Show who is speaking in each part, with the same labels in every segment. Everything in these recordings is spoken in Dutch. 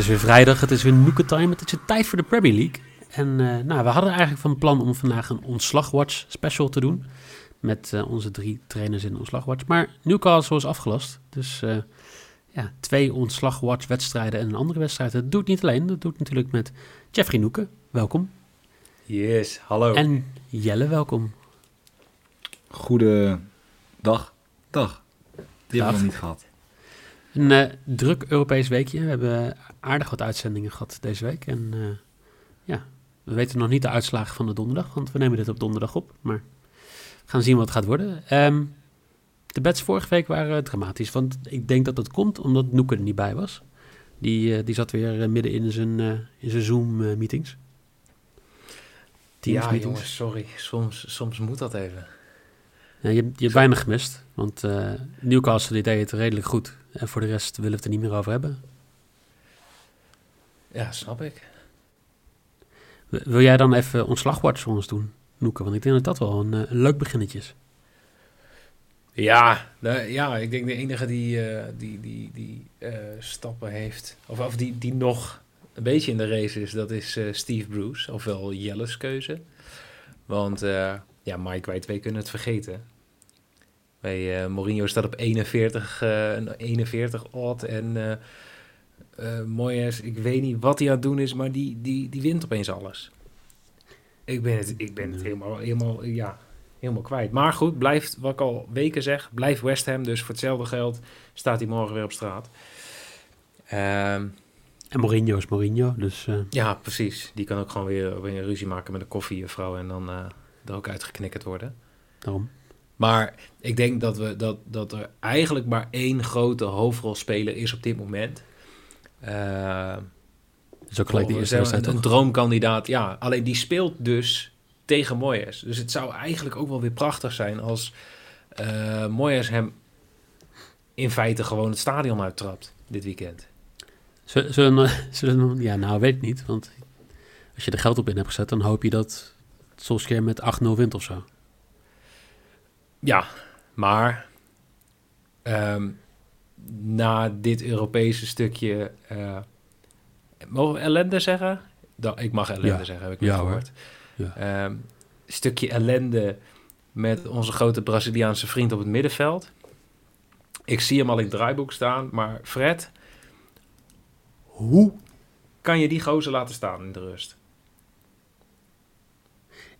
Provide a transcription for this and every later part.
Speaker 1: is weer vrijdag, het is weer Noeke Time, het is weer tijd voor de Premier League. En uh, nou, we hadden eigenlijk van plan om vandaag een ontslagwatch special te doen. Met uh, onze drie trainers in ontslagwatch. Maar Newcastle is afgelast. Dus uh, ja, twee ontslagwatch wedstrijden en een andere wedstrijd. Dat doet niet alleen, dat doet natuurlijk met Jeffrey Noeke. Welkom.
Speaker 2: Yes, hallo.
Speaker 1: En Jelle, welkom.
Speaker 3: Goedendag. Dag. Die hebben we nog niet gehad.
Speaker 1: Een uh, druk Europees weekje. We hebben aardig wat uitzendingen gehad deze week. En uh, ja, we weten nog niet de uitslagen van de donderdag, want we nemen dit op donderdag op. Maar we gaan zien wat het gaat worden. Um, de bets vorige week waren dramatisch, want ik denk dat dat komt omdat Noeke er niet bij was. Die, uh, die zat weer midden in zijn, in zijn Zoom-meetings.
Speaker 2: ja, jongens, sorry. Soms, soms moet dat even.
Speaker 1: Ja, je, je hebt weinig gemist, want uh, Newcastle die deed het redelijk goed. En voor de rest willen we het er niet meer over hebben.
Speaker 2: Ja, snap ik.
Speaker 1: Wil jij dan even ontslagwatch voor ons doen, Noeke? Want ik denk dat dat wel een, een leuk beginnetje is.
Speaker 2: Ja, de, ja, ik denk de enige die, uh, die, die, die uh, stappen heeft, of, of die, die nog een beetje in de race is, dat is uh, Steve Bruce, ofwel Jelle's keuze. Want ja, Mike, wij twee kunnen het vergeten. Bij uh, Mourinho staat op 41, uh, 41 odd en uh, Moyes, ik weet niet wat hij aan het doen is, maar die, die, die wint opeens alles. Ik ben het, ik ben het helemaal, helemaal, ja, helemaal kwijt. Maar goed, blijft, wat ik al weken zeg, blijft West Ham. Dus voor hetzelfde geld staat hij morgen weer op straat.
Speaker 1: Um, en Mourinho is Mourinho, dus... Uh...
Speaker 2: Ja, precies. Die kan ook gewoon weer, weer een ruzie maken met een koffiejuffrouw en dan uh, er ook uitgeknikkerd worden.
Speaker 1: Daarom.
Speaker 2: Maar ik denk dat, we, dat, dat er eigenlijk maar één grote hoofdrolspeler is op dit moment. Uh,
Speaker 1: is ook gelijk die eerste
Speaker 2: wedstrijd, een, een droomkandidaat. Ja, alleen die speelt dus tegen Moyes. Dus het zou eigenlijk ook wel weer prachtig zijn als uh, Moyes hem in feite gewoon het stadion uittrapt dit weekend.
Speaker 1: Zullen, zullen, zullen, ja, nou weet ik niet. Want als je er geld op in hebt gezet, dan hoop je dat Solskjaer met 8-0 wint of zo.
Speaker 2: Ja, maar um, na dit Europese stukje, uh, mogen we ellende zeggen? Dat, ik mag ellende
Speaker 1: ja.
Speaker 2: zeggen, heb ik
Speaker 1: ja,
Speaker 2: gehoord.
Speaker 1: Ja.
Speaker 2: Um, stukje ellende met onze grote Braziliaanse vriend op het middenveld. Ik zie hem al in het draaiboek staan, maar Fred, hoe kan je die gozer laten staan in de rust?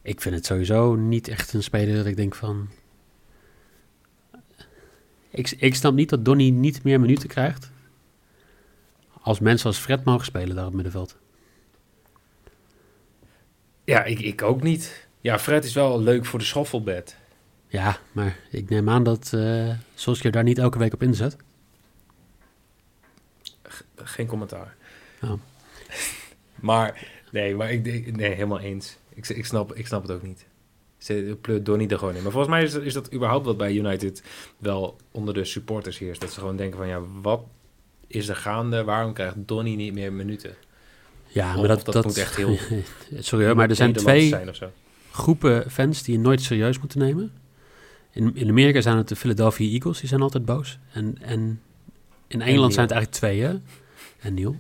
Speaker 1: Ik vind het sowieso niet echt een speler dat ik denk van... Ik, ik snap niet dat Donny niet meer minuten krijgt. Als mensen als Fred mogen spelen daar op het middenveld.
Speaker 2: Ja, ik, ik ook niet. Ja, Fred is wel leuk voor de schoffelbed.
Speaker 1: Ja, maar ik neem aan dat uh, Solskjaer daar niet elke week op inzet.
Speaker 2: Geen commentaar.
Speaker 1: Oh.
Speaker 2: maar nee, maar ik nee, helemaal eens. Ik, ik, snap, ik snap het ook niet. Donny er gewoon in. Maar volgens mij is, is dat überhaupt wat bij United wel onder de supporters heerst. Dat ze gewoon denken van ja, wat is er gaande? Waarom krijgt Donny niet meer minuten?
Speaker 1: Ja, maar dat,
Speaker 2: dat,
Speaker 1: dat
Speaker 2: moet echt heel...
Speaker 1: Sorry maar er zijn twee groepen fans die je nooit serieus moeten nemen. In, in Amerika zijn het de Philadelphia Eagles, die zijn altijd boos. En, en in Engeland zijn het eigenlijk twee, hè? En Neil.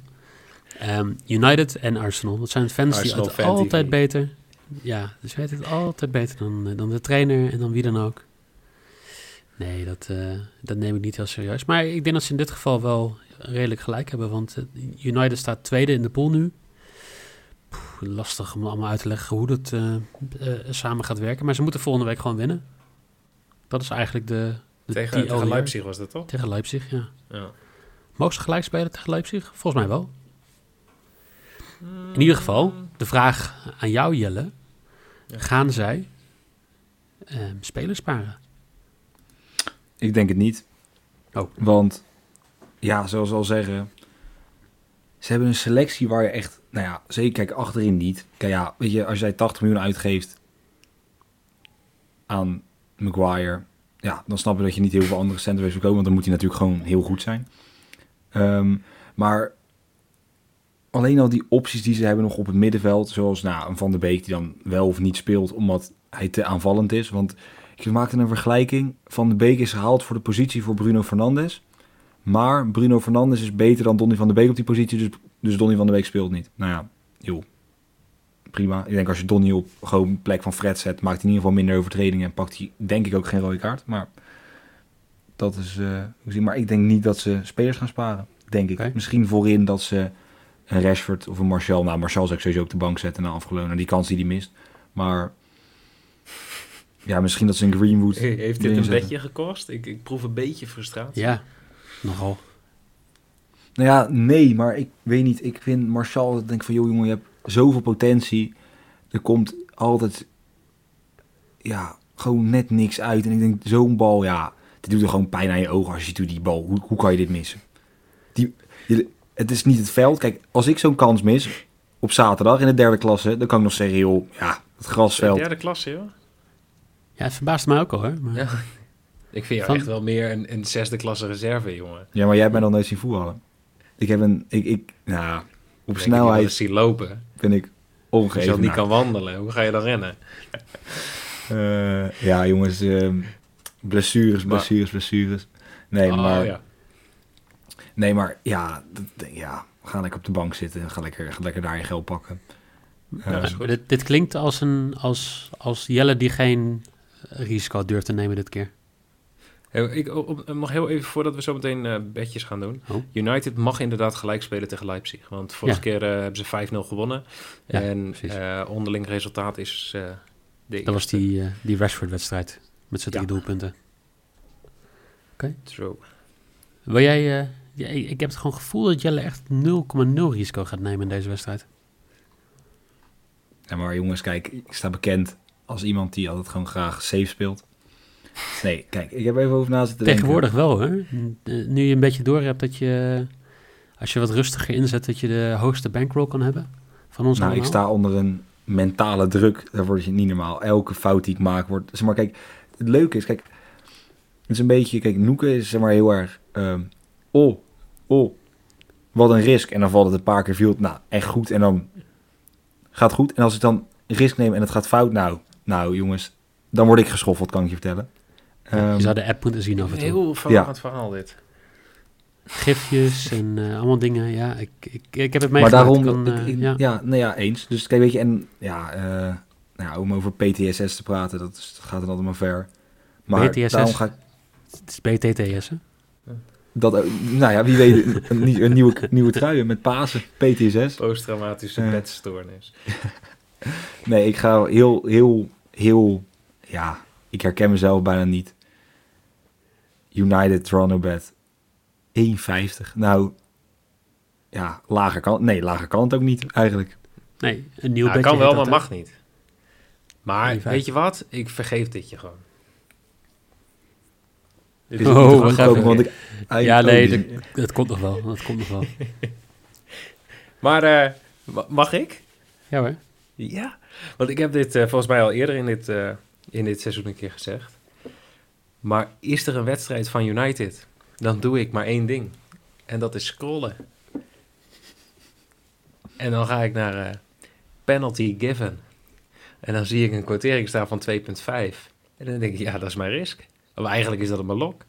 Speaker 1: Um, United en Arsenal. Dat zijn fans
Speaker 2: Arsenal
Speaker 1: die het altijd beter... Ja, dus weet het altijd beter dan, dan de trainer en dan wie dan ook. Nee, dat, uh, dat neem ik niet heel serieus. Maar ik denk dat ze in dit geval wel redelijk gelijk hebben. Want United staat tweede in de pool nu. Poeh, lastig om allemaal uit te leggen hoe dat uh, uh, samen gaat werken. Maar ze moeten volgende week gewoon winnen. Dat is eigenlijk de... de
Speaker 2: tegen, tegen Leipzig was dat toch?
Speaker 1: Tegen Leipzig, ja.
Speaker 2: ja.
Speaker 1: Mogen ze gelijk spelen tegen Leipzig? Volgens mij wel. In ieder geval, de vraag aan jou Jelle. Ja. Gaan zij uh, spelers sparen?
Speaker 3: Ik denk het niet.
Speaker 1: Oh.
Speaker 3: Want, ja, zoals al zeggen... Ze hebben een selectie waar je echt... Nou ja, zeker kijk achterin niet. Kijk ja, weet je, als jij 80 miljoen uitgeeft... aan Maguire... Ja, dan snap je dat je niet heel veel andere centen wil komen. Want dan moet hij natuurlijk gewoon heel goed zijn. Um, maar alleen al die opties die ze hebben nog op het middenveld, zoals nou, een Van der Beek die dan wel of niet speelt omdat hij te aanvallend is. Want ik maakte een vergelijking. Van der Beek is gehaald voor de positie voor Bruno Fernandes. Maar Bruno Fernandes is beter dan Donny van der Beek op die positie. Dus Dus Donny van de Week speelt niet. Nou ja, joh. Prima. Ik denk als je Donny op gewoon plek van Fred zet, maakt hij in ieder geval minder overtredingen en pakt hij denk ik ook geen rode kaart. Maar dat is zien. Maar ik denk niet dat ze spelers gaan sparen. Denk ik. Misschien voorin dat ze een Rashford of een Martial. Nou, Martial zou ik sowieso op de bank zetten na afgelopen. Die kans die hij mist. Maar ja, misschien dat ze een Greenwood.
Speaker 2: Heeft dit een
Speaker 3: zetten.
Speaker 2: bedje gekost? Ik, ik proef een beetje frustratie.
Speaker 1: Ja, nogal.
Speaker 3: Nou ja, nee, maar ik weet niet. Ik vind Martial, ik denk van, joh jongen, je hebt zoveel potentie. Er komt altijd, ja, gewoon net niks uit. En ik denk, zo'n bal, ja, dit doet er gewoon pijn aan je ogen als je ziet hoe die bal, hoe, hoe kan je dit missen? Die, je, het is niet het veld. Kijk, als ik zo'n kans mis op zaterdag in de derde klasse, dan kan ik nog zeggen, joh, ja, het grasveld.
Speaker 2: Derde klasse, joh.
Speaker 1: Ja, het verbaast mij ook al, hoor. Maar,
Speaker 2: Ja. Ik vind jou
Speaker 1: Van-
Speaker 2: echt wel meer een, een zesde klasse reserve, jongen.
Speaker 3: Ja, maar jij hebt mij dan nooit zien voetballen. Ik heb een, ik, ik nou, op
Speaker 2: Ik
Speaker 3: snelheid
Speaker 2: eens zien lopen.
Speaker 3: ben ik
Speaker 2: Als je al niet kan wandelen, hoe ga je dan rennen?
Speaker 3: Eh, ja, jongens, ehm, blessures,
Speaker 2: Maar-
Speaker 3: blessures, blessures. Nee,
Speaker 2: Oh,
Speaker 3: maar,
Speaker 2: ja.
Speaker 3: Nee, maar ja, dat- ja, ga lekker op de bank zitten. Ga lekker, ga lekker daar je geld pakken.
Speaker 2: Ja,
Speaker 3: Eh,
Speaker 2: is goed.
Speaker 1: dit, dit klinkt als, een, als, als Jelle die geen risico durft te nemen dit keer.
Speaker 2: Ik op, nog heel even voordat we zo meteen eh, bedjes gaan doen.
Speaker 1: Oh.
Speaker 2: United mag inderdaad gelijk spelen tegen Leipzig. Want vorige
Speaker 1: Ja.
Speaker 2: keer eh, hebben ze 5-0 gewonnen.
Speaker 1: Ja,
Speaker 2: en eh, onderling resultaat is eh de
Speaker 1: Dat was
Speaker 2: eerste.
Speaker 1: die, eh, die Rashford-wedstrijd met zijn drie
Speaker 2: Ja.
Speaker 1: doelpunten.
Speaker 2: True.
Speaker 1: Wil jij... ja, ik heb het gewoon gevoel dat Jelle echt 0,0 risico gaat nemen in deze wedstrijd.
Speaker 3: ja, maar jongens, kijk, ik sta bekend als iemand die altijd gewoon graag safe speelt. Nee, kijk, ik heb even over na zitten denken.
Speaker 1: Tegenwoordig wel, hè? Eh, Nu je een beetje door hebt dat je... Als je wat rustiger inzet, dat je de hoogste bankroll kan hebben. Van ons
Speaker 3: Nou, ik sta onder een mentale druk. Daar word je niet normaal. Elke fout die ik maak wordt... Zeg maar, kijk, het leuke is, kijk... Het is een beetje... Kijk, Noeke is zeg maar heel erg... ehm, oh, oh, wat een risk. En dan valt het een paar keer viel. het, Nou, echt goed. En dan gaat het goed. En als ik dan risk neem en het gaat fout... Nou, nou jongens, dan word ik geschoffeld, kan ik je vertellen.
Speaker 1: Ja,
Speaker 3: Ehm,
Speaker 1: je zou de app moeten zien en toe.
Speaker 2: Heel verwarrend verhaal dit.
Speaker 1: Gifjes en eh, allemaal dingen. Ja, ik, ik, ik heb het
Speaker 3: maar
Speaker 1: meegemaakt.
Speaker 3: daarom,
Speaker 1: ik kan,
Speaker 3: ik-
Speaker 1: eh,
Speaker 3: ik-
Speaker 1: ja.
Speaker 3: ja. nou ja, eens. Dus kijk, weet je, en ja, eh, nou ja, om over PTSS te praten, dat, is, dat gaat dan altijd maar ver. Maar
Speaker 1: PTSS?
Speaker 3: daarom ga ik
Speaker 1: Het is BTTS, hè?
Speaker 3: Dat, ook- nou ja, wie weet, een, een, nie- een nieuwe, nieuwe trui met Pasen, PTSS.
Speaker 2: Posttraumatische
Speaker 3: Ja.
Speaker 2: bedstoornis.
Speaker 3: Nee, ik ga heel, heel, heel, ja, ik herken mezelf bijna niet. United Toronto bet 1,50. Nou, ja, lager kan, nee, lager kan het ook niet eigenlijk.
Speaker 1: Nee, een nieuw
Speaker 2: Ja,
Speaker 1: bedje
Speaker 2: kan wel, maar mag niet. Maar weet je wat? Ik vergeef dit je gewoon.
Speaker 3: Is
Speaker 1: Oh, wacht even.
Speaker 3: want ik,
Speaker 1: Ja, nee, dat, dat komt nog wel. Dat komt nog wel.
Speaker 2: Maar eh, ma- mag ik?
Speaker 1: Ja hoor.
Speaker 2: Ja. Want ik heb dit eh, volgens mij al eerder in dit, eh, in dit seizoen een keer gezegd. Maar is er een wedstrijd van United, dan doe ik maar één ding. En dat is scrollen. En dan ga ik naar eh, penalty given. En dan zie ik een quotering staan van 2,5. En dan denk ik, ja, dat is mijn risk. Maar eigenlijk is dat een lok.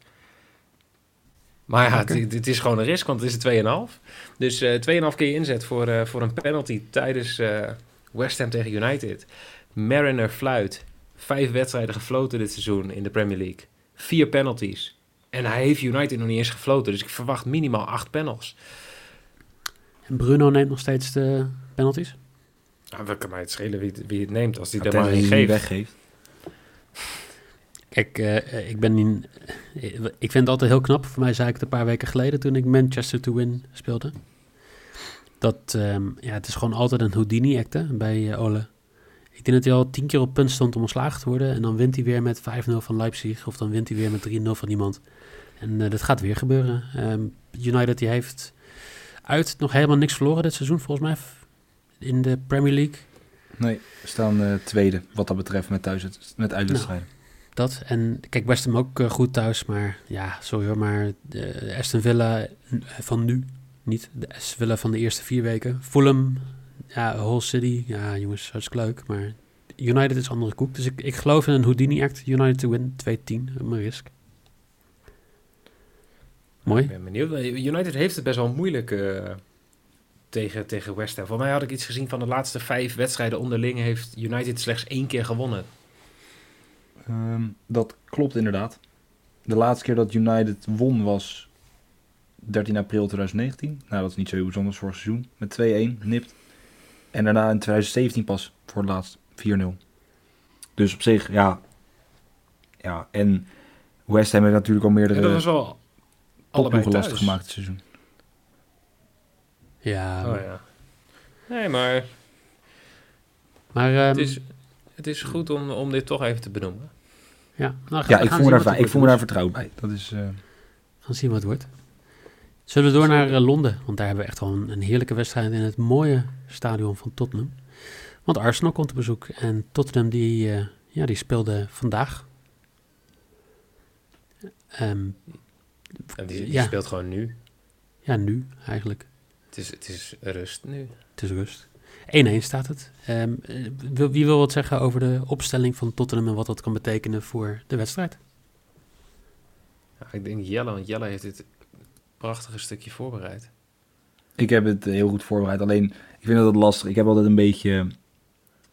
Speaker 2: Maar ja,
Speaker 1: Oké.
Speaker 2: het, het is gewoon een risk, want het is een 2,5. Dus eh 2,5 keer inzet voor, eh, voor een penalty tijdens eh, West Ham tegen United. Mariner fluit. Vijf wedstrijden gefloten dit seizoen in de Premier League. Vier penalties. En hij heeft United nog niet eens gefloten. Dus ik verwacht minimaal acht panels.
Speaker 1: En Bruno neemt nog steeds de penalties.
Speaker 2: Nou, wat kan mij het schelen wie, het- wie het neemt als hij er maar geeft.
Speaker 3: weggeeft.
Speaker 1: Kijk, eh, ik ben in, eh, ik vind het altijd heel knap. Voor mij zei ik het een paar weken geleden toen ik Manchester to Win speelde. Dat, ehm, ja, het is gewoon altijd een Houdini-act hè, bij eh, Ole. Ik denk dat hij al tien keer op punt stond om ontslagen te worden. En dan wint hij weer met 5-0 van Leipzig. Of dan wint hij weer met 3-0 van iemand. En eh, dat gaat weer gebeuren. Ehm, United die heeft uit nog helemaal niks verloren dit seizoen, volgens mij. In de Premier League.
Speaker 3: Nee, we staan eh, tweede wat dat betreft met, thuis, met uitwedstrijden.
Speaker 1: Dat. En kijk, West Ham ook eh, goed thuis. Maar ja, sorry hoor. Maar Aston Villa eh, van nu. Niet de Aston Villa van de eerste vier weken. Fulham. Ja, Hull City. Ja, jongens, hartstikke leuk. Maar United is andere koek. Dus ik, ik geloof in een Houdini-act. United to win 2-10. op mijn risk. Mooi.
Speaker 2: Ik ben benieuwd. United heeft het best wel moeilijk eh, tegen, tegen West Ham. Voor mij had ik iets gezien van de laatste vijf wedstrijden onderling heeft United slechts één keer gewonnen.
Speaker 3: Ehm, dat klopt inderdaad. De laatste keer dat United won was 13 april 2019. Nou, dat is niet zo heel bijzonders voor het seizoen. Met 2-1, nipt. En daarna in 2017 pas voor het laatst 4-0. Dus op zich, ja. Ja, en West Ham heeft natuurlijk al
Speaker 2: En
Speaker 3: meerdere
Speaker 2: dat was wel allebei thuis.
Speaker 3: lastig gemaakt dit seizoen.
Speaker 1: Ja,
Speaker 2: Oh ja. Nee, maar
Speaker 1: maar ehm,
Speaker 2: het is, het is goed om, om dit toch even te benoemen.
Speaker 1: ja, nou,
Speaker 3: Ja, ik voel, me daar, ik voel me daar vertrouwd bij. Dat is, eh,
Speaker 1: We gaan zien wat het wordt. Zullen we door naar eh, Londen? Want daar hebben we echt wel een, een heerlijke wedstrijd in het mooie stadion van Tottenham. Want Arsenal komt op bezoek en Tottenham die, eh, ja, die speelde vandaag. Ehm,
Speaker 2: En die, die
Speaker 1: Ja.
Speaker 2: speelt gewoon nu.
Speaker 1: ja, nu eigenlijk.
Speaker 2: Het is, het is rust nu.
Speaker 1: Het is rust. 1-1 staat het. Ehm, eh, wil- wie wil wat zeggen over de opstelling van Tottenham en wat dat kan betekenen voor de wedstrijd?
Speaker 2: Ja, ik denk Jelle, want Jelle heeft dit prachtige stukje voorbereid.
Speaker 3: Ik heb het heel goed voorbereid. Alleen, ik vind dat het lastig. Ik heb altijd een beetje...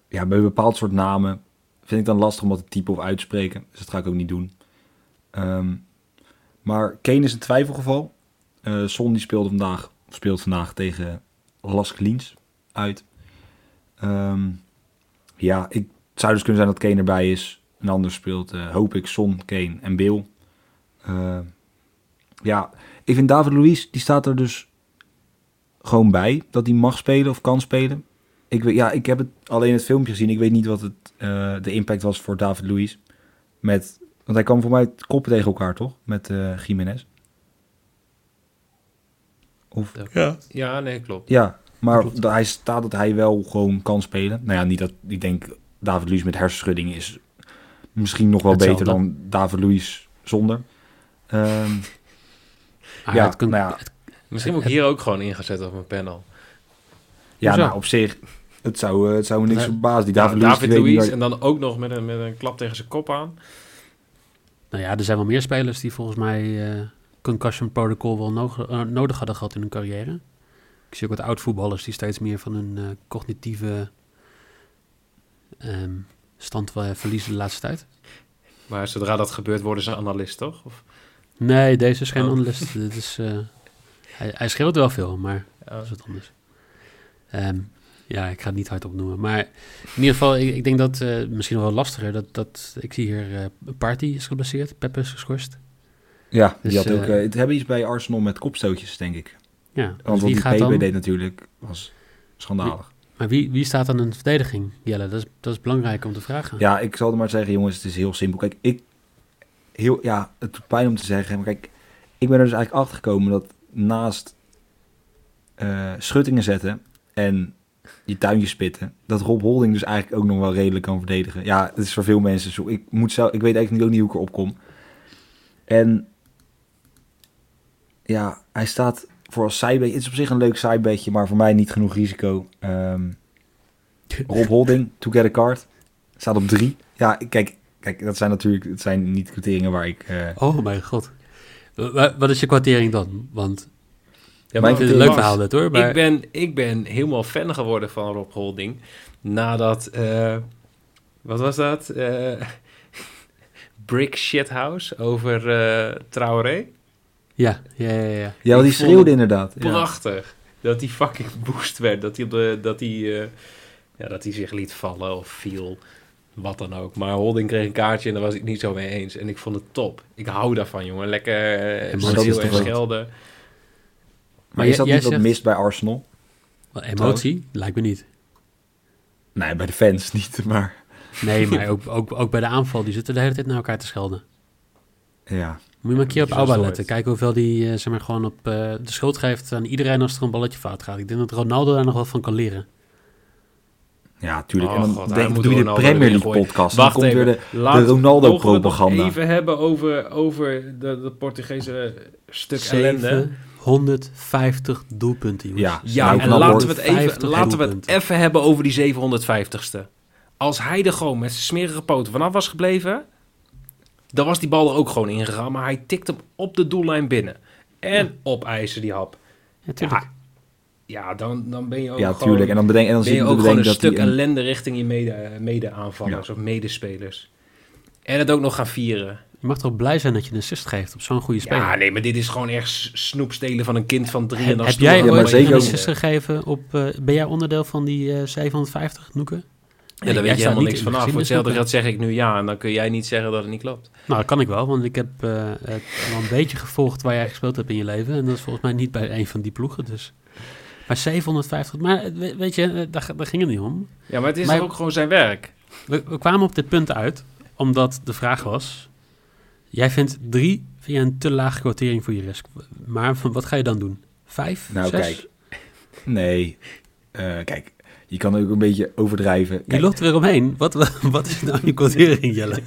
Speaker 3: Ja, bij een bepaald soort namen vind ik dan lastig om dat te typen of uitspreken. Dus dat ga ik ook niet doen. Ehm, maar Kane is een twijfelgeval. Eh Son die speelde vandaag, speelt vandaag tegen Las Kliens uit. Ehm, ja, ik, het zou dus kunnen zijn dat Kane erbij is. En anders speelt, eh, hoop ik, Son, Kane en Bill. Eh, ja, ik vind David Luiz, die staat er dus gewoon bij dat hij mag spelen of kan spelen. Ik, weet, ja, ik heb het alleen het filmpje gezien. Ik weet niet wat het, eh, de impact was voor David Luiz. Met, want hij kwam voor mij koppen tegen elkaar, toch? Met eh Jiménez. Of,
Speaker 2: Ja. Ja, nee, klopt.
Speaker 3: ja, maar
Speaker 1: Klopt.
Speaker 3: hij staat dat hij wel gewoon kan spelen. Nou ja, niet dat ik denk David Luiz met hersenschudding is misschien nog wel
Speaker 1: Hetzelfde.
Speaker 3: beter dan David Luiz zonder. Ehm,
Speaker 1: Maar
Speaker 3: ja,
Speaker 1: het kan-
Speaker 3: nou ja,
Speaker 2: Misschien moet ik hier ook gewoon ingezet op mijn panel.
Speaker 3: ja
Speaker 1: Hoezo?
Speaker 3: nou, op zich, het zou, eh, het zou me niks
Speaker 1: Nee.
Speaker 3: verbazen. Die
Speaker 2: David,
Speaker 3: David Luiz, niet
Speaker 2: Luiz en dan ook nog met een, met een klap tegen zijn kop aan.
Speaker 1: Nou ja, er zijn wel meer spelers die volgens mij eh, concussion protocol wel nog- eh, nodig hadden gehad in hun carrière. Ik zie ook wat oud-voetballers die steeds meer van hun eh, cognitieve ehm, stand wel verliezen de laatste tijd.
Speaker 2: Maar zodra dat gebeurt, worden ze analist, toch? Of,
Speaker 1: Nee, deze is geen
Speaker 2: Oh.
Speaker 1: analist. Dit is, eh, hij, hij scheelt wel veel, maar
Speaker 2: ja.
Speaker 1: dat is wat anders. Ehm, ja, ik ga het niet hardop noemen. Maar in ieder geval, ik, ik denk dat eh, misschien nog wel lastiger. Dat, dat, ik zie hier eh Party is geblesseerd, Pepe is geschorst.
Speaker 3: Ja,
Speaker 1: Dus,
Speaker 3: die had ook,
Speaker 1: eh,
Speaker 3: eh, het hebben iets bij Arsenal met kopstootjes, denk ik.
Speaker 1: Ja,
Speaker 3: Want
Speaker 1: dus
Speaker 3: wat
Speaker 1: wie
Speaker 3: die
Speaker 1: gaat
Speaker 3: PB
Speaker 1: dan...
Speaker 3: deed natuurlijk was schandalig.
Speaker 1: Maar wie, wie staat dan in de verdediging, Jelle? Dat is, dat is belangrijk om te vragen.
Speaker 3: Ja, ik zal er maar zeggen, jongens, het is heel simpel. Kijk, ik... Heel, ja, het doet pijn om te zeggen, maar kijk, ik ben er dus eigenlijk achter gekomen dat naast eh, schuttingen zetten en die tuintjes spitten, dat Rob Holding dus eigenlijk ook nog wel redelijk kan verdedigen. Ja, het is voor veel mensen zo. Ik, moet zelf, ik weet eigenlijk ook niet hoe ik erop kom. En ja, hij staat voor als zijbedje. Het is op zich een leuk zijbedje, maar voor mij niet genoeg risico. Ehm, Rob Holding, to get a card, staat op drie. Ja, kijk, kijk, dat zijn natuurlijk het zijn niet quoteringen waar ik... eh,
Speaker 1: Oh mijn god. Wa- wa- Wat is je kwartering dan? Want
Speaker 2: Ja,
Speaker 3: Mijn
Speaker 1: ik vind het een leuk verhaal dit hoor. Maar
Speaker 2: Ik ben, ik ben helemaal fan geworden van Rob Holding. Nadat, eh, wat was dat? Eh, Brick Shithouse over eh Traoré.
Speaker 1: Ja, ja, ja, ja.
Speaker 3: ja, want die schreeuwde inderdaad. Ja.
Speaker 2: Prachtig. Dat hij fucking boost werd. Dat hij, op de, dat, hij, eh, ja, dat hij zich liet vallen of viel. Wat dan ook. Maar Holding kreeg een kaartje en daar was ik het niet zo mee eens. En ik vond het top. Ik hou daarvan, jongen. Lekker eh,
Speaker 1: toch
Speaker 2: en schelden.
Speaker 3: Maar is dat niet wat mist bij Arsenal?
Speaker 1: Wel, emotie? Lijkt me niet.
Speaker 3: Nee, bij de fans niet, maar...
Speaker 1: Nee, maar ook, ook, ook bij de aanval. Die zitten de hele tijd naar elkaar te schelden.
Speaker 3: Ja,
Speaker 1: Moet je maar een keer op Alba letten. Kijken hoeveel die eh, zeg maar, gewoon op eh, de schuld geeft aan iedereen als er een balletje fout gaat. Ik denk dat Ronaldo daar nog wel van kan leren.
Speaker 3: ja tuurlijk.
Speaker 2: Oh,
Speaker 3: en dan
Speaker 2: God, hij
Speaker 3: denk, doe je de Premier League podcast. Dan
Speaker 2: Wacht
Speaker 3: komt
Speaker 2: even.
Speaker 3: weer de... Ronaldo-propaganda.
Speaker 2: even hebben over de, de Portugese stuk ellende.
Speaker 1: 750 doelpunten, jongens.
Speaker 3: Ja,
Speaker 2: Ja,
Speaker 3: Nou,
Speaker 2: en laten we het even,
Speaker 1: 50
Speaker 2: laten we het even hebben over die 750ste. Als hij er gewoon met zijn smerige poten vanaf was gebleven, dan was die bal er ook gewoon ingegaan. Maar hij tikt hem op de doellijn binnen. En opeisen die hap.
Speaker 1: Ja, tuurlijk.
Speaker 2: Ja, ja, dan, dan ben je ook
Speaker 3: ja,
Speaker 2: gewoon,
Speaker 3: tuurlijk. En dan bedenk, en dan
Speaker 2: ben
Speaker 3: zie
Speaker 2: je
Speaker 3: je
Speaker 2: ook gewoon een stuk
Speaker 3: een-
Speaker 2: ellende richting je mede, mede-aanvallers of medespelers. En het ook nog gaan vieren.
Speaker 1: Je mag toch blij zijn dat je een assist geeft op zo'n goede speler.
Speaker 2: Ja, nee, maar dit is gewoon echt snoepstelen van een kind van drie. en
Speaker 1: heb
Speaker 2: dan
Speaker 1: heb jij
Speaker 3: Ja,
Speaker 1: ooit een assist gegeven op... eh, ben jij onderdeel van die eh 750, Noeke?
Speaker 2: Ja, daar
Speaker 1: jij
Speaker 2: weet je helemaal niks vanaf. Voor hetzelfde geld zeg ik nu ja, en dan kun jij niet zeggen dat het niet klopt.
Speaker 1: Nou, dat kan ik wel, want ik heb eh, het wel een beetje gevolgd waar jij gespeeld hebt in je leven. En dat is volgens mij niet bij een van die ploegen, dus... Maar 750, maar we- weet je, eh, daar, daar ging het niet om.
Speaker 2: Ja, maar het is
Speaker 1: Maar-
Speaker 2: ook gewoon zijn werk.
Speaker 1: We, we kwamen op dit punt uit, omdat de vraag was... Jij vindt drie vind jij een te lage quotering voor je risk. Maar van, wat ga je dan doen? Vijf?
Speaker 3: Nou,
Speaker 1: zes?
Speaker 3: kijk. Nee. Eh, kijk, je kan ook een beetje overdrijven.
Speaker 1: Je loopt er weer omheen. Wat, wat is nou je quotering, Jelle?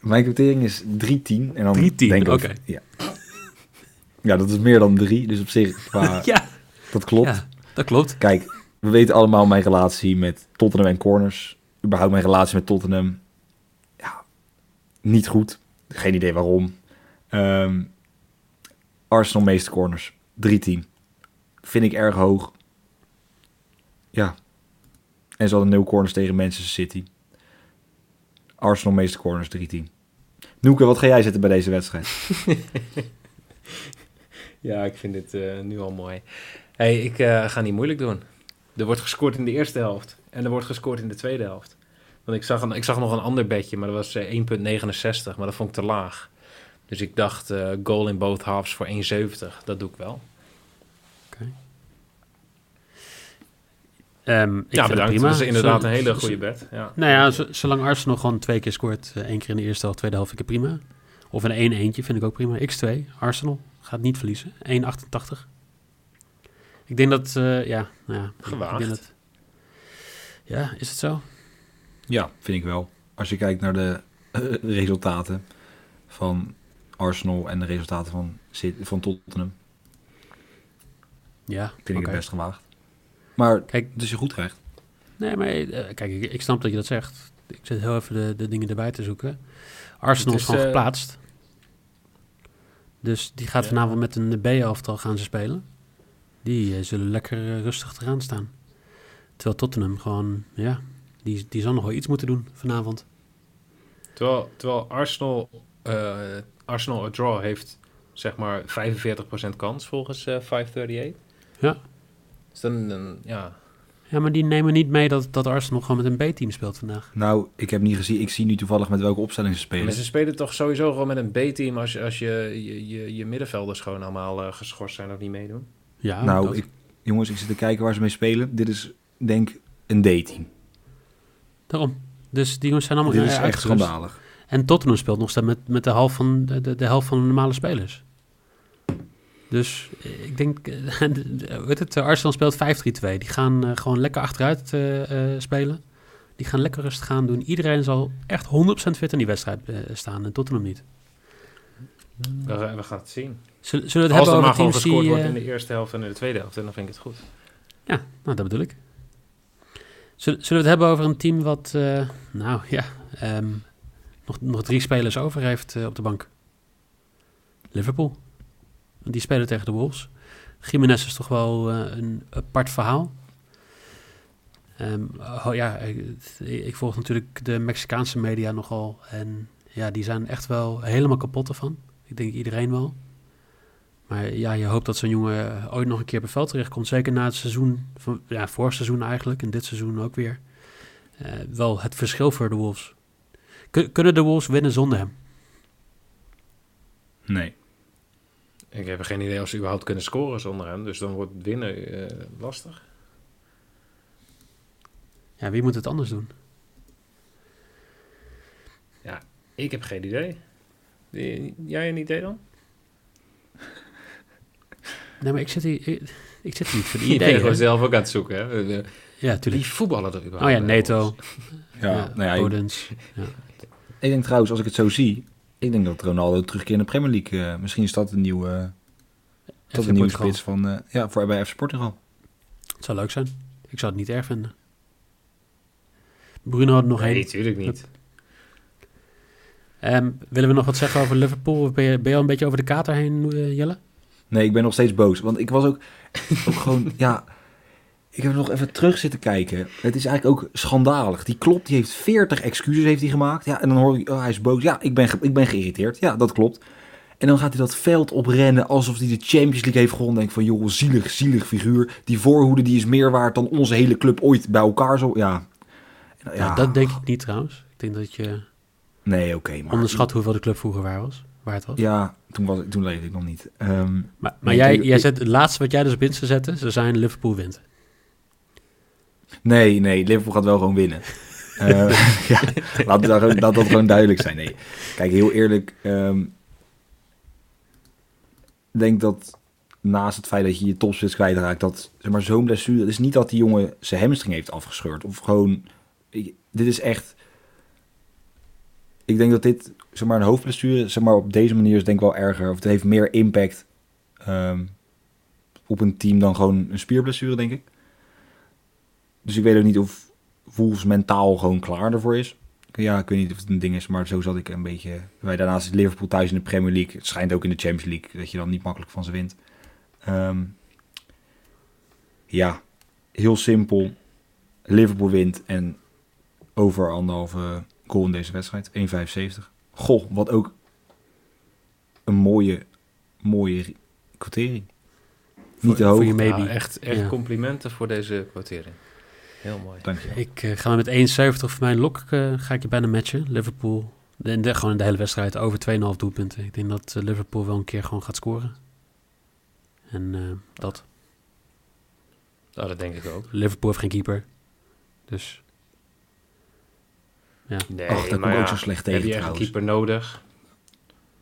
Speaker 3: Mijn quotering is 310. En dan
Speaker 1: 310,
Speaker 3: denk ik
Speaker 1: oké.
Speaker 3: over- Ja. ja, dat is meer dan drie. Dus op zich, qua,
Speaker 1: ja,
Speaker 3: dat klopt.
Speaker 1: ja, dat klopt.
Speaker 3: Kijk, we weten allemaal mijn relatie met Tottenham en corners. Überhaupt mijn relatie met Tottenham. Ja, niet goed. Geen idee waarom. Ehm, Arsenal meeste corners. 3-10. Vind ik erg hoog. Ja. En ze hadden nul corners tegen Manchester City. Arsenal meeste corners 3-10. Noeke, wat ga jij zetten bij deze wedstrijd?
Speaker 2: Ja, ik vind dit eh, nu al mooi. hey, ik eh, ga niet moeilijk doen. Er wordt gescoord in de eerste helft. En er wordt gescoord in de tweede helft. Want ik zag, een, ik zag nog een ander bedje, maar dat was eh, 1,69. Maar dat vond ik te laag. Dus ik dacht, eh, goal in both halves voor 1,70. Dat doe ik wel.
Speaker 1: Ehm, ik
Speaker 2: ja,
Speaker 1: vind het
Speaker 2: bedankt.
Speaker 1: prima.
Speaker 2: Dat is inderdaad een hele goede bed. Ja.
Speaker 1: Nou ja, zolang Arsenal gewoon twee keer scoort, eh, één keer in de eerste helft, tweede helft, vind ik het prima. Of een 1 eentje vind ik ook prima. X2, Arsenal, gaat niet verliezen. 1,88. Ik denk dat, eh, ja, nou ja.
Speaker 2: Gewaagd.
Speaker 1: Ik denk dat, ja, is het zo?
Speaker 3: Ja, vind ik wel. Als je kijkt naar de eh, resultaten van Arsenal en de resultaten van, van Tottenham,
Speaker 1: Ja,
Speaker 3: vind ik het best gewaagd. Maar
Speaker 1: Kijk,
Speaker 3: is je goed recht.
Speaker 1: Nee, maar eh, kijk, ik, ik snap dat je dat zegt. Ik zit heel even de, de dingen erbij te zoeken. Arsenal is,
Speaker 2: is,
Speaker 1: gewoon
Speaker 2: eh,
Speaker 1: geplaatst. Dus die gaat
Speaker 2: Ja.
Speaker 1: vanavond met een B-elftal gaan ze spelen. Die eh, zullen lekker rustig eraan staan. Terwijl Tottenham gewoon, ja, die, die zal nog wel iets moeten doen vanavond.
Speaker 2: Terwijl, terwijl Arsenal, eh, Arsenal a draw heeft zeg maar 45% kans volgens eh 538.
Speaker 1: Ja.
Speaker 2: Dus dan, dan ja,
Speaker 1: Ja, maar die nemen niet mee dat, dat Arsenal gewoon met een B-team speelt vandaag.
Speaker 3: Nou, ik heb niet gezien. Ik zie nu toevallig met welke opstelling ze spelen.
Speaker 2: Maar ze spelen toch sowieso gewoon met een B-team als, je- als je, je, je, je middenvelders gewoon allemaal eh, geschorst zijn of niet meedoen.
Speaker 1: Ja,
Speaker 3: nou,
Speaker 1: dat.
Speaker 3: ik, jongens, ik zit te kijken waar ze mee spelen. Dit is, denk ik, een D-team.
Speaker 1: daarom. Dus die jongens zijn allemaal
Speaker 3: Dit is echt
Speaker 1: uitgerust.
Speaker 3: schandalig.
Speaker 1: En Tottenham speelt nog steeds met, met de, helft van, de, de, de helft van de normale spelers. Dus eh, ik denk, eh, weet het, Arsenal speelt 5-3-2. Die gaan eh, gewoon lekker achteruit spelen. Die gaan lekker rustig gaan doen. Iedereen zal echt 100% fit in die wedstrijd staan en Tottenham niet.
Speaker 2: We, we gaan het zien.
Speaker 1: Zullen, zullen we
Speaker 2: Als
Speaker 1: het
Speaker 2: er
Speaker 1: hebben
Speaker 2: maar
Speaker 1: over
Speaker 2: gewoon gescoord
Speaker 1: die...
Speaker 2: wordt in de eerste helft en in de tweede helft, en dan vind ik het goed.
Speaker 1: Ja, nou, dat bedoel ik. Zullen, zullen we het hebben over een team wat, nou ja, ehm, nog, nog drie spelers over heeft op de bank? Liverpool. Die spelen tegen de Wolves. Jiménez is toch wel eh, een apart verhaal. Ehm, oh, ja, ik, volg natuurlijk de Mexicaanse media nogal. En ja, die zijn echt wel helemaal kapot ervan. Ik denk iedereen wel. Maar ja, je hoopt dat zo'n jongen eh, ooit nog een keer het veld terechtkomt. Zeker na het seizoen, van, ja, vorig seizoen eigenlijk en dit seizoen ook weer. Eh, wel het verschil voor de Wolves. Kun- kunnen de Wolves winnen zonder hem?
Speaker 3: Nee.
Speaker 2: Ik heb geen idee of ze überhaupt kunnen scoren zonder hem. Dus dan wordt winnen eh, lastig.
Speaker 1: Ja, wie moet het anders doen?
Speaker 2: Ik heb geen idee. Die- Jij een idee dan?
Speaker 1: Nee, maar ik zit hier, ik, ik zit hier niet voor de
Speaker 2: Ik ben zelf ook aan het zoeken. Hè? De-
Speaker 1: Ja,
Speaker 2: Wie
Speaker 1: tuurlijk.
Speaker 2: voetballen er überhaupt?
Speaker 1: Oh ja, Neto.
Speaker 3: Ja, nou ja, ik,
Speaker 1: Odens. Ja.
Speaker 3: ik denk trouwens, als ik het zo zie, ik denk dat Ronaldo terugkeert in de Premier League. eh, misschien is dat een nieuwe, dat
Speaker 1: FC
Speaker 3: een nieuwe spits van, eh, ja, voor bij FC Portugal.
Speaker 1: Het zou leuk zijn. Ik zou het niet erg vinden. Bruno had nog één.
Speaker 2: Nee, tuurlijk niet.
Speaker 1: Ehm, willen we nog wat zeggen over Liverpool? Of Ben je, ben je al een beetje over de kater heen, eh, Jelle?
Speaker 3: Nee, ik ben nog steeds boos. Want ik was ook, ook gewoon, ja, Ik heb nog even terug zitten kijken. Het is eigenlijk ook schandalig. Die klopt, die heeft 40 excuses heeft hij gemaakt. Ja, en dan hoor je, oh, hij is boos. Ja, ik ben, ik ben geïrriteerd. Ja, dat klopt. En dan gaat hij dat veld oprennen alsof hij de Champions League heeft gewonnen. Denk van, joh, zielig, zielig figuur. Die voorhoede die is meer waard dan onze hele club ooit bij elkaar zo. Ja, ja,
Speaker 1: Ja, dat denk ik niet trouwens. Ik denk dat je
Speaker 3: Nee, oké, maar...
Speaker 1: onderschat hoeveel de club vroeger waar was. Waar het was.
Speaker 3: Ja, toen, was, toen leefde ik nog niet. Ehm,
Speaker 1: Maar, maar jij,
Speaker 3: ik-
Speaker 1: jij
Speaker 3: ik-
Speaker 1: zet het laatste wat jij dus op Insta zette, ze zijn Liverpool wint.
Speaker 3: Nee, nee, Liverpool gaat wel gewoon winnen. Eh, ja, laat, dat, laat dat gewoon duidelijk zijn. Nee. Kijk, heel eerlijk. ehm, Ik denk dat naast het feit dat je je topspits kwijtraakt, dat zeg maar, zo'n blessure. Het is niet dat die jongen zijn hamstring heeft afgescheurd. Of gewoon. ik- dit is echt. Ik denk dat dit, zeg maar, een hoofdblessure, zeg maar, op deze manier is denk ik wel erger. Of het heeft meer impact ehm, op een team dan gewoon een spierblessure, denk ik. Dus ik weet ook niet of Wolves mentaal gewoon klaar ervoor is. Ja, ik weet niet of het een ding is, maar zo zat ik een beetje... Wij daarnaast is Liverpool thuis in de Premier League. Het schijnt ook in de Champions League dat je dan niet makkelijk van ze wint. Ehm, ja, heel simpel. Liverpool wint en over anderhalve goal in deze wedstrijd. 1,75. Goh, wat ook een mooie, mooie quotering. Niet te hoog.
Speaker 1: voor je maybe.
Speaker 2: Nou, echt echt
Speaker 1: Ja.
Speaker 2: complimenten voor deze quotering. Heel mooi.
Speaker 3: Dank je.
Speaker 1: Ik eh, ga met 1,70 voor mijn lok eh, ga ik je bijna matchen. Liverpool, de, de- gewoon de hele wedstrijd over 2,5 doelpunten. Ik denk dat eh, Liverpool wel een keer gewoon gaat scoren. En eh, dat.
Speaker 2: Nou, dat denk ik ook.
Speaker 1: Liverpool heeft geen keeper. Dus ja,
Speaker 2: Nee,
Speaker 3: Ach, daar kom
Speaker 2: maar
Speaker 3: ik ook
Speaker 2: ja,
Speaker 3: zo slecht
Speaker 2: heb
Speaker 3: tegen
Speaker 2: je echt een keeper nodig?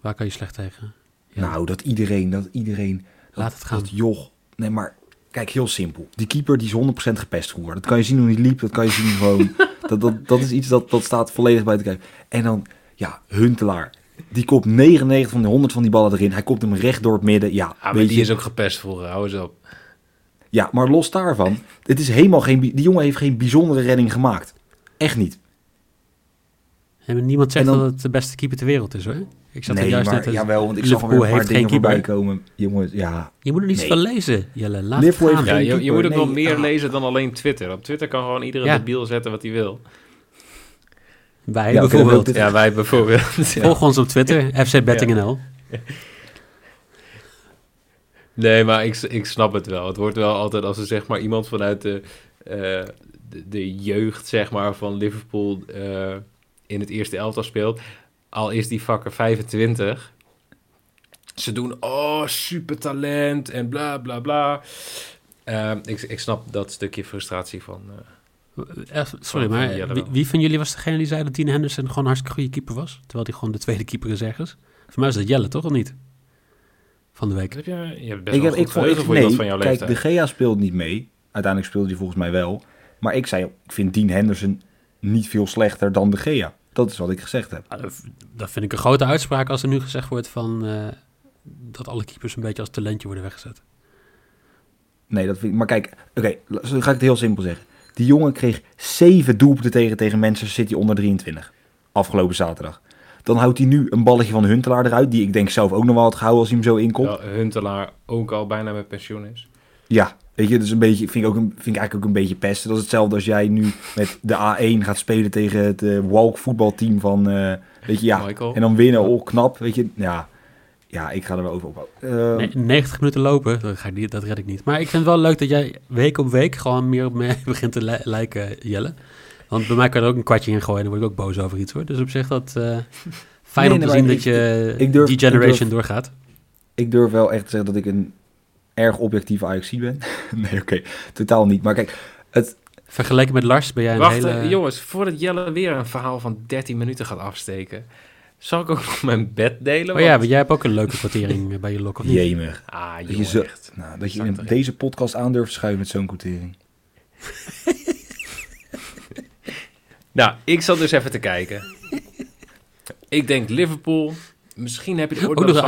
Speaker 1: waar kan je slecht tegen? Ja,
Speaker 3: Nou, dat iedereen, dat iedereen... Dat,
Speaker 1: Laat het gaan.
Speaker 3: Dat joch. Nee, maar kijk, heel simpel. Die keeper die is 100% gepest geworden. Dat kan je zien hoe hij liep. Dat kan je zien gewoon... dat, dat, dat is iets dat, dat staat volledig buiten kijf. En dan, ja, Huntelaar. Die kopt 99 van de 100 van die ballen erin. Hij kopt hem recht door het midden. Ja,
Speaker 2: maar
Speaker 3: weet
Speaker 2: die
Speaker 3: je,
Speaker 2: is ook gepest vroeger. Hou eens op.
Speaker 3: ja, maar los daarvan. Het is helemaal geen... Die jongen heeft geen bijzondere redding gemaakt. Echt niet.
Speaker 1: En niemand zegt
Speaker 3: En dan-
Speaker 1: dat het de beste keeper ter wereld is hoor. Ik zat er
Speaker 3: nee,
Speaker 1: juist
Speaker 3: maar
Speaker 1: net... te-
Speaker 3: jawel, want ik zag
Speaker 1: Liverpool
Speaker 3: alweer een paar
Speaker 1: heeft geen
Speaker 3: dingen voorbij
Speaker 1: keeper.
Speaker 3: komen. Jongens, ja.
Speaker 1: Je moet er niet
Speaker 3: Nee.
Speaker 1: veel lezen, Jelle. Laat
Speaker 3: Liverpool
Speaker 1: het.
Speaker 2: Ja,
Speaker 3: geen
Speaker 2: je, je moet ook wel
Speaker 3: nee,
Speaker 2: meer
Speaker 3: ah.
Speaker 2: lezen dan alleen Twitter. Op Twitter kan gewoon iedereen
Speaker 1: Ja.
Speaker 2: debiel zetten wat hij wil.
Speaker 1: Wij
Speaker 3: Ja,
Speaker 1: bijvoorbeeld.
Speaker 2: Ja, wij bijvoorbeeld. Ja.
Speaker 1: Volg ons op Twitter, FC Betting NL.
Speaker 2: Nee, maar ik, ik snap het wel. Het wordt wel altijd als er zeg maar iemand vanuit de, eh, de, de jeugd zeg maar, van Liverpool eh, in het eerste elftal speelt. Al is die vakker 25. Ze doen, oh, super talent en bla bla bla. Eh, ik, ik snap dat stukje frustratie van... eh,
Speaker 1: Eh, Sorry,
Speaker 2: Van-
Speaker 1: maar wie, van jullie was degene die zei dat Dean Henderson gewoon een hartstikke goede keeper was? Terwijl hij gewoon de tweede keeper is ergens. Voor mij is dat Jelle, toch? Of niet? Van de week.
Speaker 2: heb je, je hebt best
Speaker 3: Ik
Speaker 2: wel
Speaker 3: heb,
Speaker 2: goed
Speaker 3: ik vond, ik, nee,
Speaker 2: van jouw
Speaker 3: kijk,
Speaker 2: leeftijd.
Speaker 3: de Gea speelt niet mee. Uiteindelijk speelde hij volgens mij wel. Maar ik zei, ik vind Dean Henderson niet veel slechter dan de Gea. Dat is wat ik gezegd heb.
Speaker 1: Ah, dat- vind ik een grote uitspraak als er nu gezegd wordt van... eh, dat alle keepers een beetje als talentje worden weggezet.
Speaker 3: Nee, dat vind ik... Maar kijk, oké, dan ga ik het heel simpel zeggen. Die jongen kreeg zeven doelpunten tegen tegen Manchester City onder 23. Afgelopen zaterdag. Dan houdt hij nu een balletje van Huntelaar eruit. Die ik denk zelf ook nog wel had gehouden als hij hem zo inkomt.
Speaker 2: Huntelaar ook al bijna met pensioen is.
Speaker 3: Ja, weet je, dus een beetje, vind ik, ook een, vind ik eigenlijk ook een beetje pesten. Dat is hetzelfde als jij nu met de A1 gaat spelen tegen het eh, Walk voetbalteam van, eh, weet je, ja.
Speaker 2: Michael.
Speaker 3: En dan winnen, oh knap, weet je. Ja, ja ik ga er wel over op. Eh,
Speaker 1: Nee, 90 minuten lopen, dat, ga ik niet, dat red ik niet. Maar ik vind het wel leuk dat jij week op week gewoon meer op mij begint te li- lijken, Jelle. Want bij mij kan er ook een kwartje in gooien en dan word ik ook boos over iets hoor. Dus op zich dat eh, fijn
Speaker 3: Nee,
Speaker 1: om te
Speaker 3: nee,
Speaker 1: zien dat je
Speaker 3: ik durf-
Speaker 1: die
Speaker 3: ik
Speaker 1: generation
Speaker 3: durf-
Speaker 1: doorgaat.
Speaker 3: Ik durf wel echt te zeggen dat ik een erg objectieve Ajax ben. nee, oké, totaal niet. Maar kijk, het,
Speaker 1: Vergeleken met Lars ben jij een
Speaker 2: Wacht,
Speaker 1: hele...
Speaker 2: eh, jongens, voordat Jelle weer een verhaal van 13 minuten gaat afsteken, zal ik ook nog mijn bed delen?
Speaker 1: Oh ja,
Speaker 2: Want-
Speaker 1: maar jij hebt ook een leuke kwartering bij je lok, of niet?
Speaker 3: jemig.
Speaker 2: Ah,
Speaker 3: Dat
Speaker 2: jongen,
Speaker 3: je, zo,
Speaker 2: echt.
Speaker 3: nou, dat je in deze podcast aan durft te schuiven met zo'n quotering.
Speaker 2: Nou, ik zat dus even te kijken. ik denk Liverpool. Misschien heb je het ooit
Speaker 1: Ook nog
Speaker 2: eens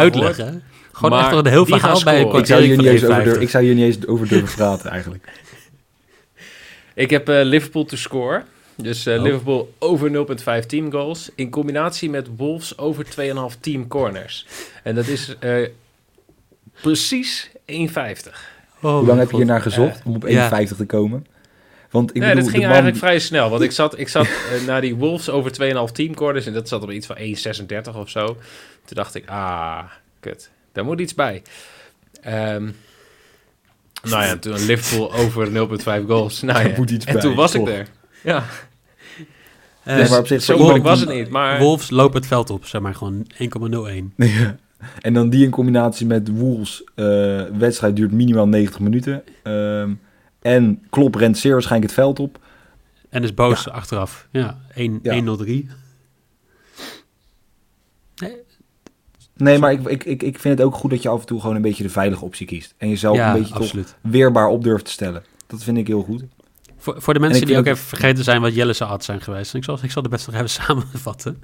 Speaker 1: Gewoon
Speaker 2: Maar
Speaker 1: echt nog een heel verhaal bij een
Speaker 2: scoren.
Speaker 3: Ik zou, hier
Speaker 1: kwartier
Speaker 3: niet eens over,
Speaker 1: 1,50.
Speaker 3: ik zou hier niet eens over durven praten eigenlijk.
Speaker 2: Ik heb eh, Liverpool to score. Dus eh,
Speaker 3: Oh.
Speaker 2: Liverpool over 0,5 team goals. In combinatie met Wolves over 2,5 team corners. En dat is eh, precies 1,50.
Speaker 1: Oh,
Speaker 3: Hoe lang heb je hier naar gezocht om op
Speaker 1: Ja.
Speaker 3: 51 te komen? Want ik
Speaker 2: nee,
Speaker 3: bedoel,
Speaker 2: dat ging
Speaker 3: de man...
Speaker 2: eigenlijk vrij snel. Want ik zat, ik zat naar die Wolves over 2,5 teamcorners. En dat zat op iets van 1,36 of zo. Toen dacht ik, ah, kut. Daar moet iets bij. Ehm, nou ja, toen Liverpool over 0,5 goals. Nou ja.
Speaker 3: moet iets
Speaker 2: En
Speaker 3: bij,
Speaker 2: toen was ik er. Ja,
Speaker 3: Nee, maar op zich
Speaker 2: zo moeilijk was het niet. Maar
Speaker 1: Wolves lopen het veld op, zeg maar gewoon 1,01.
Speaker 3: Ja. En dan die in combinatie met Wolves. eh wedstrijd duurt minimaal 90 minuten. Ehm, en Klopp rent zeer waarschijnlijk het veld op.
Speaker 1: En is boos achteraf. Ja, 1
Speaker 3: Ja.
Speaker 1: 103.
Speaker 3: Nee, maar ik, ik, ik, ik vind het ook goed dat je af en toe gewoon een beetje de veilige optie kiest. En jezelf
Speaker 1: ja,
Speaker 3: een beetje toch weerbaar op durft te stellen. Dat vind ik heel goed.
Speaker 1: Voor, voor de
Speaker 3: En
Speaker 1: mensen die ook even vergeten zijn wat Jelle's odds zijn geweest. Ik zal, ik zal de best nog even samenvatten.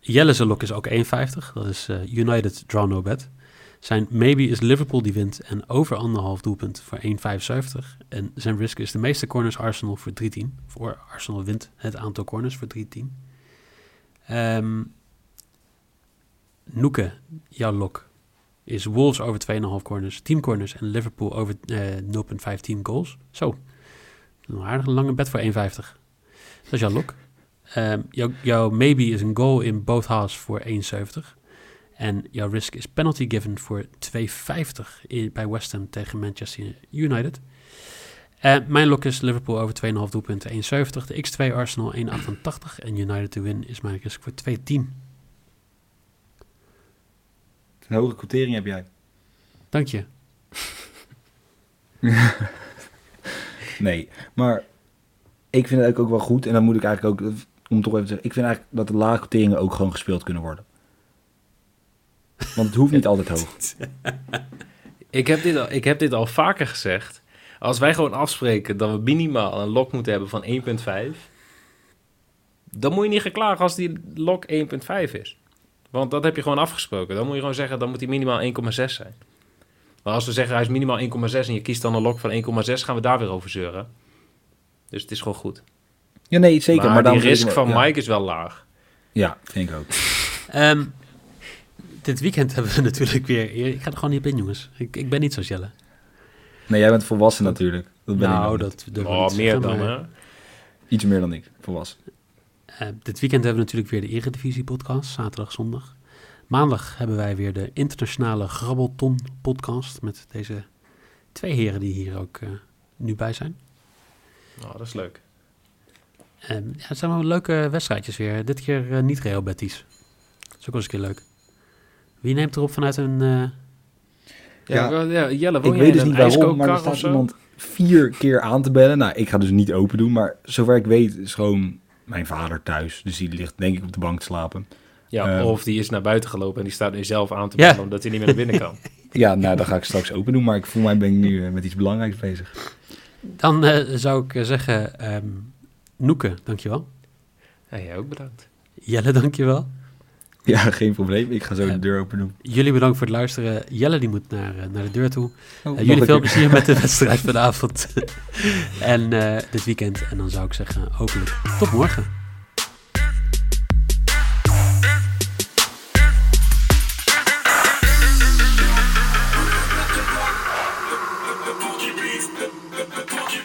Speaker 1: Jelle's lok is ook 1,50. Dat is eh, United Draw No Bet. Zijn maybe is Liverpool die wint en over anderhalf doelpunt voor 1,75. En zijn risk is de meeste corners Arsenal voor 3,10. Voor Arsenal wint het aantal corners voor 3,10. Ehm Noeke, jouw lok, is Wolves over 2,5 corners, team corners en Liverpool over eh 0,5 team goals. Zo, een aardig lange bed voor 1,50. Dat is jouw lok. Ehm, jouw, maybe is een goal in both halves voor 1,70. En jouw risk is penalty given voor 2,50 in- bij West Ham tegen Manchester United. Eh, mijn lok is Liverpool over 2,5 doelpunten 1,70. De X2 Arsenal 1,88. En United to win is mijn risk voor 2,10.
Speaker 3: Een hoge quotering heb jij.
Speaker 1: Dank je.
Speaker 3: Nee, maar ik vind het eigenlijk ook wel goed. En dan moet ik eigenlijk ook, om toch even te zeggen, ik vind eigenlijk dat de lage quoteringen ook gewoon gespeeld kunnen worden. Want het hoeft niet altijd hoog.
Speaker 2: ik heb, dit al, ik heb dit al vaker gezegd. Als wij gewoon afspreken dat we minimaal een lok moeten hebben van 1,5... dan moet je niet geklagen als die lok 1,5 is. Want dat heb je gewoon afgesproken. Dan moet je gewoon zeggen, dan moet hij minimaal 1,6 zijn. Maar als we zeggen hij is minimaal 1,6 en je kiest dan een lok van 1,6... gaan we daar weer over zeuren. Dus het is gewoon goed.
Speaker 3: Ja, nee, zeker.
Speaker 2: maar,
Speaker 3: Maar,
Speaker 2: die risk van
Speaker 3: ja.
Speaker 2: Mike is wel laag.
Speaker 3: Ja, vind ik ook.
Speaker 1: Ehm, dit weekend hebben we natuurlijk weer... Ik ga er gewoon niet op in, jongens. Ik, ik ben niet zo Jelle.
Speaker 3: Nee, jij bent volwassen natuurlijk. Dat ben ik
Speaker 1: nou,
Speaker 3: niet.
Speaker 1: dat ik
Speaker 2: Oh, meer dan, hè?
Speaker 3: Iets meer dan ik, volwassen.
Speaker 1: Eh, dit weekend hebben we natuurlijk weer de Eredivisie-podcast, zaterdag, zondag. Maandag hebben wij weer de internationale Grabbelton-podcast... met deze twee heren die hier ook eh, nu bij zijn.
Speaker 2: Oh, dat is leuk.
Speaker 1: Ehm, ja, het zijn wel leuke wedstrijdjes weer. Dit keer eh, niet Real Betis. Dat is ook wel eens een keer leuk. Wie neemt erop vanuit een... eh,
Speaker 2: Ja,
Speaker 3: Ja,
Speaker 2: ja, Jelle,
Speaker 3: Ik weet dus niet waarom, maar er staat iemand vier keer aan te bellen. Nou, ik ga dus niet open doen, maar zover ik weet is gewoon mijn vader thuis. Dus die ligt denk ik op de bank te slapen.
Speaker 2: Ja,
Speaker 3: Eh,
Speaker 2: of die is naar buiten gelopen en die staat nu zelf aan te
Speaker 1: Ja.
Speaker 2: bellen omdat hij niet meer naar binnen kan.
Speaker 3: Ja, nou, dan ga ik straks open doen, maar ik voel mij ben ik nu eh, met iets belangrijks bezig.
Speaker 1: Dan eh, zou ik eh, zeggen... ehm Noeke, dankjewel.
Speaker 2: Ja, jij ook bedankt.
Speaker 1: Jelle, dankjewel.
Speaker 3: Ja, geen probleem. Ik ga zo de deur open doen.
Speaker 1: Jullie bedankt voor het luisteren. Jelle die moet naar, eh, naar de deur toe.
Speaker 3: Oh,
Speaker 1: Eh, jullie veel
Speaker 3: keer.
Speaker 1: plezier met de wedstrijd vanavond. en eh, dit weekend. En dan zou ik zeggen, hopelijk tot morgen.